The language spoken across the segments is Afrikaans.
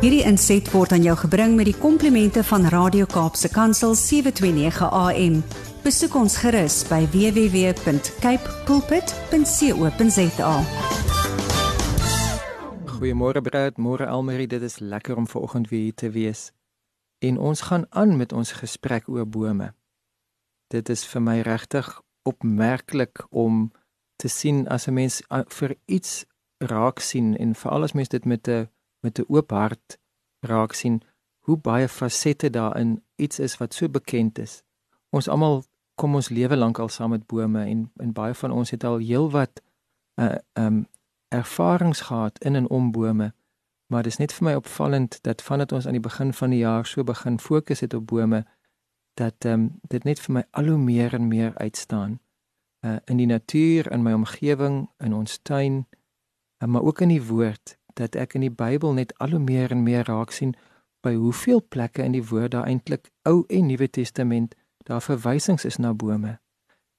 Hierdie inset word aan jou gebring met die komplimente van Radio Kaapse Kansel 729 AM. Besoek ons gerus by www.cape pulpit.co.za. Goeiemôre Brad, môre Almarie, dit is lekker om vanoggend weer hier te wees. En ons gaan aan met ons gesprek oor bome. Dit is vir my regtig opmerklik om te sien as 'n mens vir iets raak sien en veral as mens dit met 'n met 'n oop hart raak sien hoe baie fasette daarin iets is wat so bekend is. Ons almal kom ons lewe lank al saam met bome en en baie van ons het al heelwat 'n uh, um ervarings gehad in en om bome. Maar dit is net vir my opvallend dat vandat ons aan die begin van die jaar so begin fokus het op bome dat um dit net vir my al hoe meer en meer uitstaan. Uh in die natuur, in my omgewing, in ons tuin, maar ook in die woord dat ek in die Bybel net al hoe meer en meer raak sien by hoeveel plekke in die woord daar eintlik Ou en Nuwe Testament daar verwysings is na bome.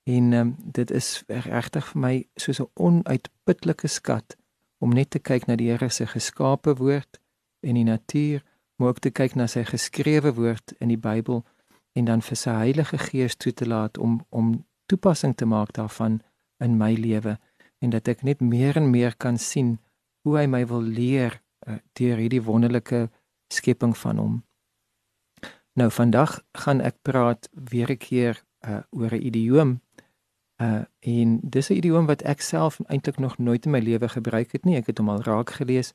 En um, dit is regtig vir my soos 'n onuitputlike skat om net te kyk na die Here se geskape woord en die natuur, maar ook te kyk na sy geskrewe woord in die Bybel en dan vir sy Heilige Gees toe te laat om om toepassing te maak daarvan in my lewe en dat ek net meer en meer kan sien hoe hy my wil leer uh, deur hierdie wonderlike skepping van hom. Nou vandag gaan ek praat weer 'n keer uh, oor 'n idioom. Uh en dis 'n idioom wat ek self eintlik nog nooit in my lewe gebruik het nie. Ek het hom al raak gelees.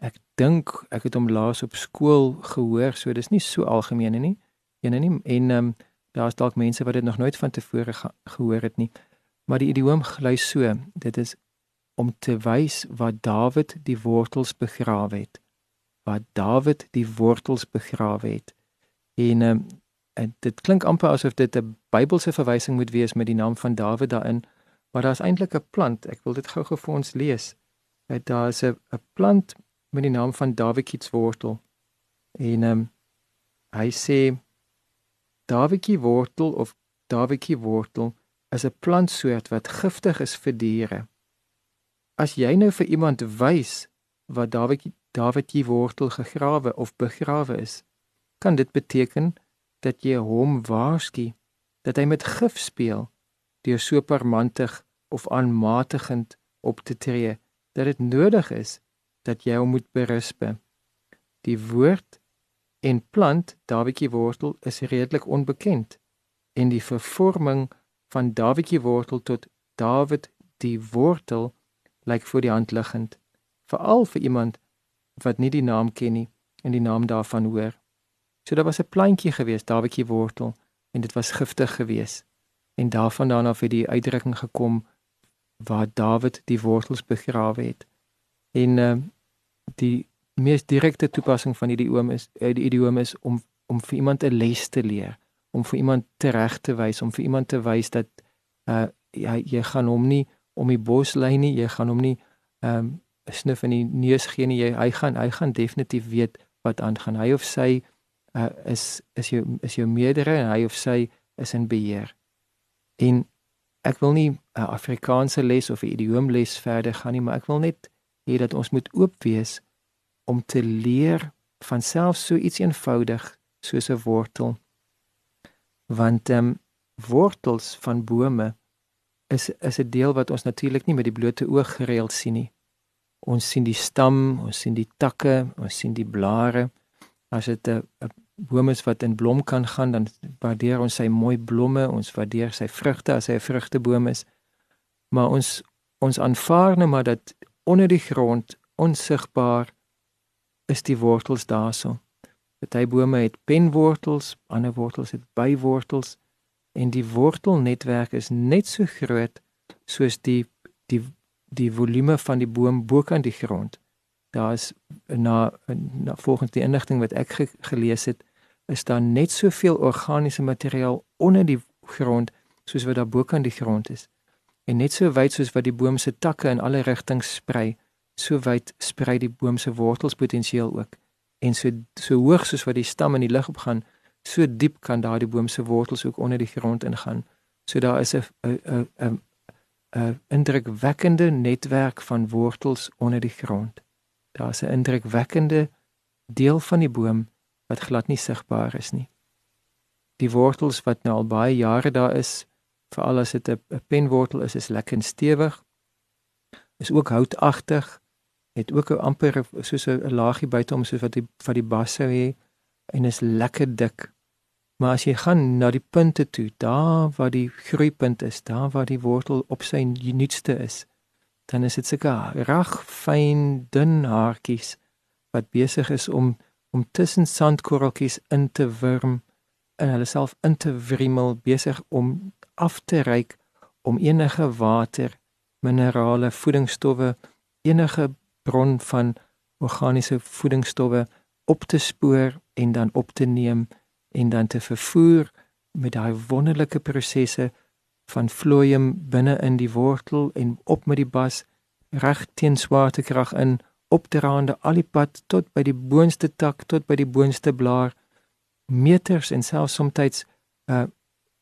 Ek dink ek het hom laas op skool gehoor, so dis nie so algemeen nie. Ene nie en ehm um, daar's dalk mense wat dit nog nooit van tevore gehoor het nie. Maar die idioom gly so. Dit is om te wys wat Dawid die wortels begrawe het. Wat Dawid die wortels begrawe het. En um, en dit klink amper asof dit 'n Bybelse verwysing moet wees met die naam van Dawid daarin, maar daar's eintlik 'n plant. Ek wil dit gou-gou vir ons lees. Daar is 'n 'n plant met die naam van Dawikietswortel. En ehm um, hy sê Dawikietwortel of Dawikietwortel is 'n plantsoort wat giftig is vir diere. As jy nou vir iemand wys wat Dawid Dawid die wortel gegrawe of begrawe is, kan dit beteken dat jy hom waarsku dat hy met gif speel deur so parmantig of aanmatigend op te tree dat dit nodig is dat jy hom moet berisp. Die woord en plant Dawidjie wortel is redelik onbekend en die vervorming van Dawidjie wortel tot Dawid die wortel lyk voor die hand liggend, veral vir iemand wat nie die naam ken nie en die naam daarvan hoor. So daar was 'n plantjie gewees, Dawietjie wortel, en dit was giftig geweest. En daarvandaan af het die uitdrukking gekom waar Dawid die wortels begrawe het. En uh, die mees direkte toepassing van hierdie oom is uh, die idioom is om om vir iemand 'n les te leer, om vir iemand reg te wys, om vir iemand te wys dat uh jy jy gaan hom nie om die bos lê nie, jy gaan hom nie um, snif in die neus gee nie. Jy hy gaan hy gaan definitief weet wat aangaan. Hy of sy uh, is is jou is jou meerdere en hy of sy is in beheer. En ek wil nie 'n uh, Afrikaanse les of 'n idioom les verder gaan nie, maar ek wil net hê dat ons moet oop wees om te leer van self so iets eenvoudig soos 'n wortel. Want ehm um, wortels van bome is is 'n deel wat ons natuurlik nie met die blote oog gereeld sien nie. Ons sien die stam, ons sien die takke, ons sien die blare. As dit 'n boom is wat in blom kan gaan, dan waardeer ons sy mooi blomme, ons waardeer sy vrugte as hy 'n vrugteboom is. Maar ons ons aanvaar net maar dat onder die grond onsigbaar is die wortels daarso. Party bome het penwortels, ander wortels het bywortels en die wortelnetwerk is net so groot soos die die die volume van die boom bokant die grond. Daar is na, na volgens die inligting wat ek ge, gelees het, is daar net soveel organiese materiaal onder die grond soos wat daar bokant die grond is. En net so wyd soos wat die boom se takke in alle rigtings sprei, so wyd sprei die boom se wortels potensieel ook. En so so hoog soos wat die stam in die lug opgaan, so diep kan daardie boom se wortels ook onder die grond ingaan. So daar is 'n 'n 'n 'n indrukwekkende netwerk van wortels onder die grond. Daar's 'n indrukwekkende deel van die boom wat glad nie sigbaar is nie. Die wortels wat nou al baie jare daar is, veral as dit 'n penwortel is, is lekker stewig. Is ook houtagtig, het ook 'n amper soos 'n laagie buite om soos wat die van die bas sou hê en is lekker dik. Maar as jy gaan na die punte toe, daar waar die groeipunt is, daar waar die wortel op sy nuutste is, dan is dit seker rag fyn dun haartjies wat besig is om om tussen sandkorreltjies in te wurm en hulle self in te wrimmel besig om af te reik om enige water, minerale, voedingsstowwe, enige bron van organiese voedingsstowwe op te spoor en dan op te neem en dan te vervoer met daai wonderlike prosesse van vloeium binne in die wortel en op met die bas reg teen swaartekrag in opdraande al die pad tot by die boonste tak tot by die boonste blaar meters en selfs soms uh,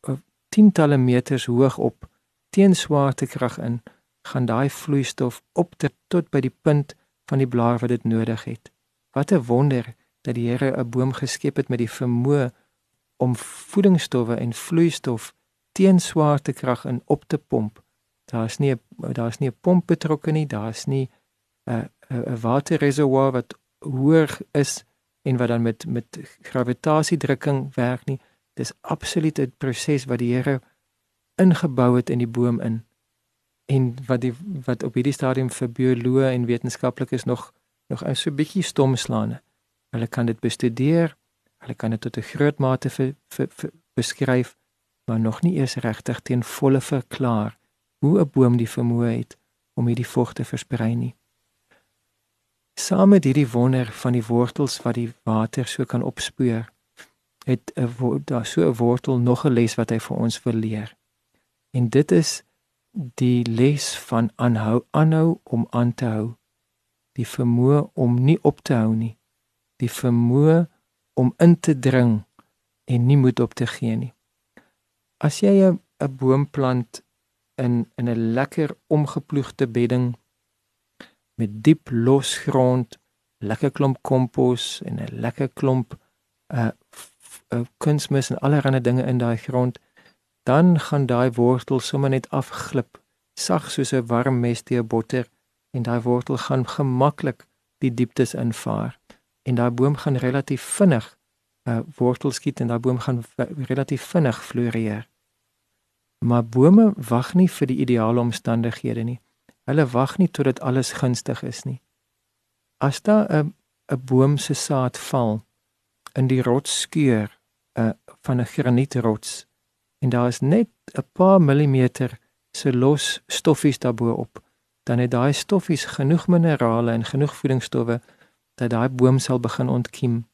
uh tientalle meters hoog op teen swaartekrag in gaan daai vloeistof op ter, tot by die punt van die blaar wat dit nodig het. Wat 'n wonder dat die Here 'n boom geskep het met die vermoë om voedingsstowwe en vloeistof teen swaartekrag in op te pomp. Daar's nie daar's nie 'n pomp betrokke nie, daar's nie 'n 'n waterreservoir wat hoër is en wat dan met met gravitasiedrukking werk nie. Dis absoluut 'n proses wat die Here ingebou het in die boom in. En wat die wat op hierdie stadium vir bioloë en wetenskaplikes nog nog 'n so bietjie stom slaan. Hulle kan dit bestudeer, hulle kan dit tot 'n groot mate vir, vir, vir beskryf, maar nog nie eers regtig ten volle verklaar hoe 'n boom die vermoë het om hierdie vog te versprei nie. Saam met hierdie wonder van die wortels wat die water so kan opspoor, het 'n daar so 'n wortel nog 'n les wat hy vir ons wil leer. En dit is die les van aanhou aanhou om aan te hou. Die vermoë om nie op te hou nie. Die vermoë om in te dring en nie moed op te gee nie. As jy 'n 'n boom plant in in 'n lekker omgeploegde bedding met diep los grond, lekker klomp kompos en 'n lekker klomp uh, uh kunsmis en allerlei dinge in daai grond, dan gaan daai wortel sommer net afglip, sag soos 'n warm mes deur botter en daai wortel gaan gemaklik die dieptes invaar en daai boom gaan relatief vinnig uh wortels skiet en daai boom gaan relatief vinnig floreer. Maar bome wag nie vir die ideale omstandighede nie. Hulle wag nie tot dit alles gunstig is nie. As daar 'n 'n boom se saad val in die rotsskeur uh, van 'n granietrots en daar is net 'n paar millimeter se los stoffies daarbo-op, dan het daai stoffies genoeg minerale en genoeg voedingsstowwe dat daai boom sal begin ontkiem.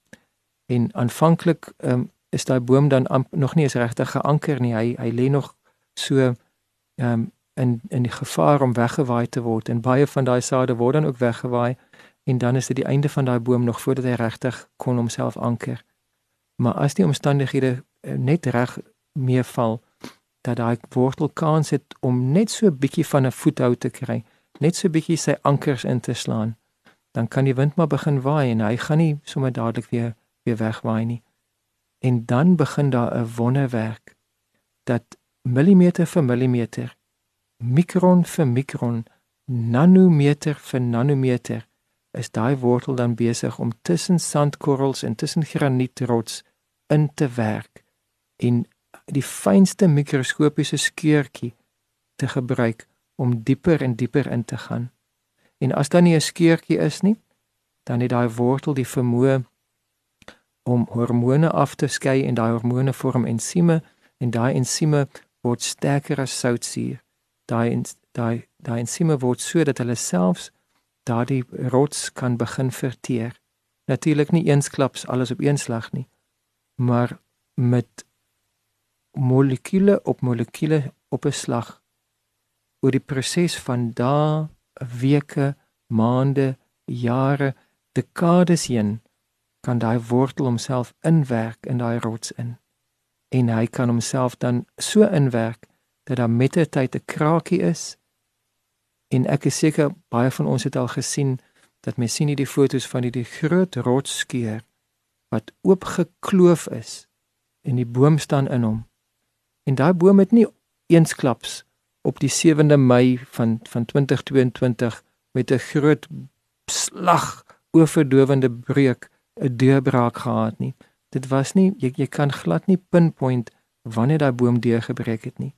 En aanvanklik um, is daai boom dan nog nie eens regtig geanker nie. Hy hy lê nog so ehm um, in in die gevaar om weggewaai te word en baie van daai sade word dan ook weggewaai en dan is dit die einde van daai boom nog voordat hy regtig kon homself anker. Maar as die omstandighede eh, net reg meeval dat daai wortel kans het om net so 'n bietjie van 'n voethou te kry, net so 'n bietjie sy ankers in te slaan, dan kan die wind maar begin waai en hy gaan nie sommer dadelik weer weer wegwaai nie. En dan begin daar 'n wonderwerk dat millimeter vir millimeter mikron vir mikron, nanometer vir nanometer is daai wortel dan besig om tussen sandkorrels en tussen granietrots in te werk en die fynste mikroskopiese skeurtjie te gebruik om dieper en dieper in te gaan. En as daar nie 'n skeurtjie is nie, dan het daai wortel die vermoë om hormone af te skei en daai hormone vorm ensieme en daai ensieme word sterker as soutsuur daai daai daai ensieme word sodat hulle selfs daardie rots kan begin verteer. Natuurlik nie eensklaps alles op een slag nie, maar met molekule op molekule op 'n slag oor die proses van dae, weke, maande, jare, dekades heen kan daai wortel homself inwerk in daai rots in en hy kan homself dan so inwerk dat daar met 'n tyd 'n kraakie is En ek is seker baie van ons het al gesien dat mens sien hierdie foto's van hierdie groot rotskeur wat oopgekloof is en die boom staan in hom. En daai boom het nie eensklaps op die 7de Mei van van 2022 met 'n groot slag oorverdowende breuk 'n deurbraak gehad nie. Dit was nie jy jy kan glad nie pinpoint wanneer daai boom deurgebreek het nie.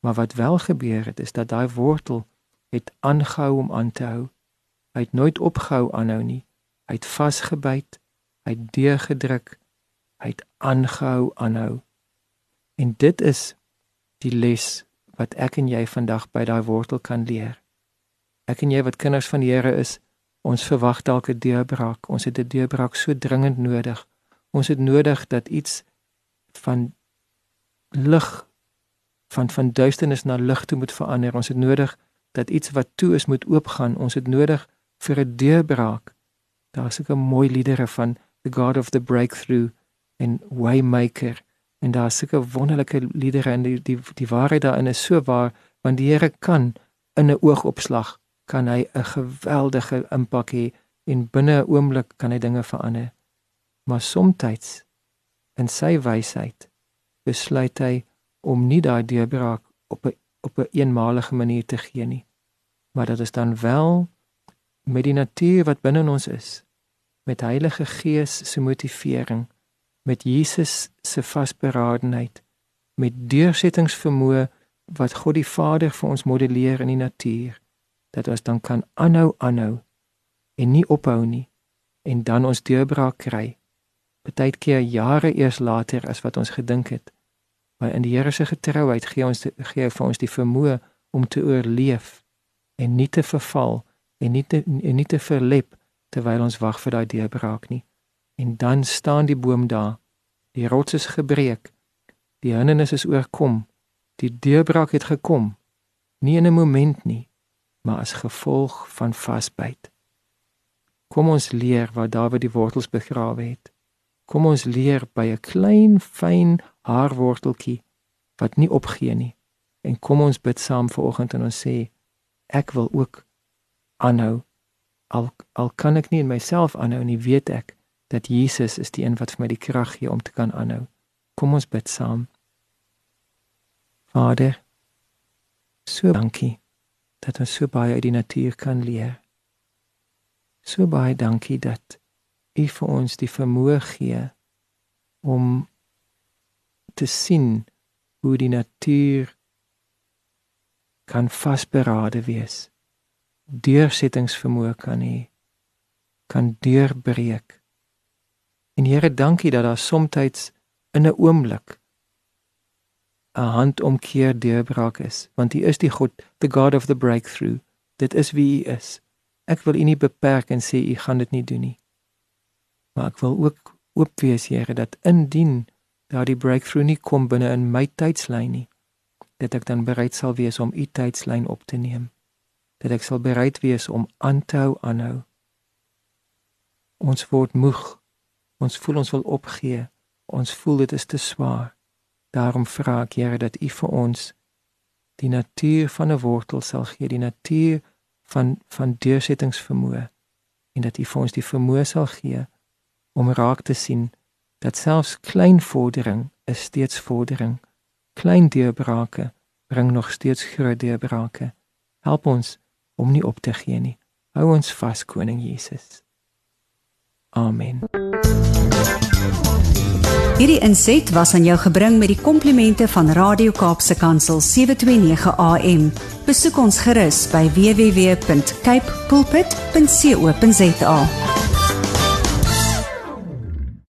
Maar wat wel gebeur het is dat daai wortel het aangehou om aan te hou. Hy het nooit opgehou aanhou nie. Hy het vasgebyt, hy het deurgedruk, hy het aangehou aanhou. En dit is die les wat ek en jy vandag by daai wortel kan leer. Ek en jy wat kinders van die Here is, ons verwag dalk 'n deurbraak. Ons het 'n deurbraak so dringend nodig. Ons het nodig dat iets van lig van van duisternis na lig toe moet verander. Ons het nodig dat iets wat toe is moet oopgaan. Ons het nodig vir 'n deurbraak. Daar's 'n mooi liedere van The God of the Breakthrough en Waymaker en daar is sulke wonderlike liedere en die die die waarheid daarin is so waar want die Here kan in 'n oogopslag kan hy 'n geweldige impak hê en binne 'n oomblik kan hy dinge verander. Maar soms in sy wysheid besluit hy om nie daai deurbraak op 'n op 'n een eenmalige manier te gee nie. Maar dit is dan wel met die natuur wat binne ons is, met Heilige Gees se motivering met Jesus se vasberadenheid, met deursettingsvermoë wat God die Vader vir ons modelleer in die natuur, dat ons dan kan aanhou aanhou en nie ophou nie en dan ons deurbraak kry. Partykeer jare eers later as wat ons gedink het. Maar in die Here se getrouheid gee ons gee vir ons die vermoë om te oorleef en nie te verval en nie te en nie te verlep terwyl ons wag vir daai deurbraak nie. En dan staan die boom daar. Die rots is gebreek. Die hindernis is oorkom. Die deurbraak het gekom. Nie in 'n oomblik nie, maar as gevolg van vasbyt. Kom ons leer waar Dawid die wortels begrawe het. Kom ons leer by 'n klein fyn haarworteltjie wat nie opgee nie. En kom ons bid saam vanoggend en ons sê ek wil ook aanhou al al kan ek nie in myself aanhou nie weet ek dat Jesus is die een wat vir my die krag gee om te kan aanhou. Kom ons bid saam. Vader, so dankie dat ons so baie uit die natuur kan leer. So baie dankie dat U vir ons die vermoë gee om te sien hoe die natuur kan vasberade wees. Deursettingsvermoë kan hê, kan deurbreek En Here, dankie dat daar soms in 'n oomblik 'n handomkeer deurbraak is, want U is die God, the God of the breakthrough. Dit is wie U is. Ek wil U nie beperk en sê U gaan dit nie doen nie. Maar ek wil ook oop wees, Here, dat indien daardie breakthrough nie kom binne in my tydslyn nie, dat ek dan bereid sal wees om U tydslyn op te neem. Dat ek sal bereid wees om aan te hou aanhou. Ons word moeg Ons voel ons wil opgee. Ons voel dit is te swaar. Daarom vra ek Here dat U vir ons die natuur van 'n wortel sal gee, die natuur van van deursettingsvermoë en dat U vir ons die vermoë sal gee om raak te sien dat selfs klein vordering is steeds vordering. Klein deurbrake bring nog steeds groot deurbrake. Help ons om nie op te gee nie. Hou ons vas, koning Jesus. Amen. Hierdie inset was aan jou gebring met die komplimente van Radio Kaapse Kansel 729 AM. Besoek ons gerus by www.cape pulpit.co.za.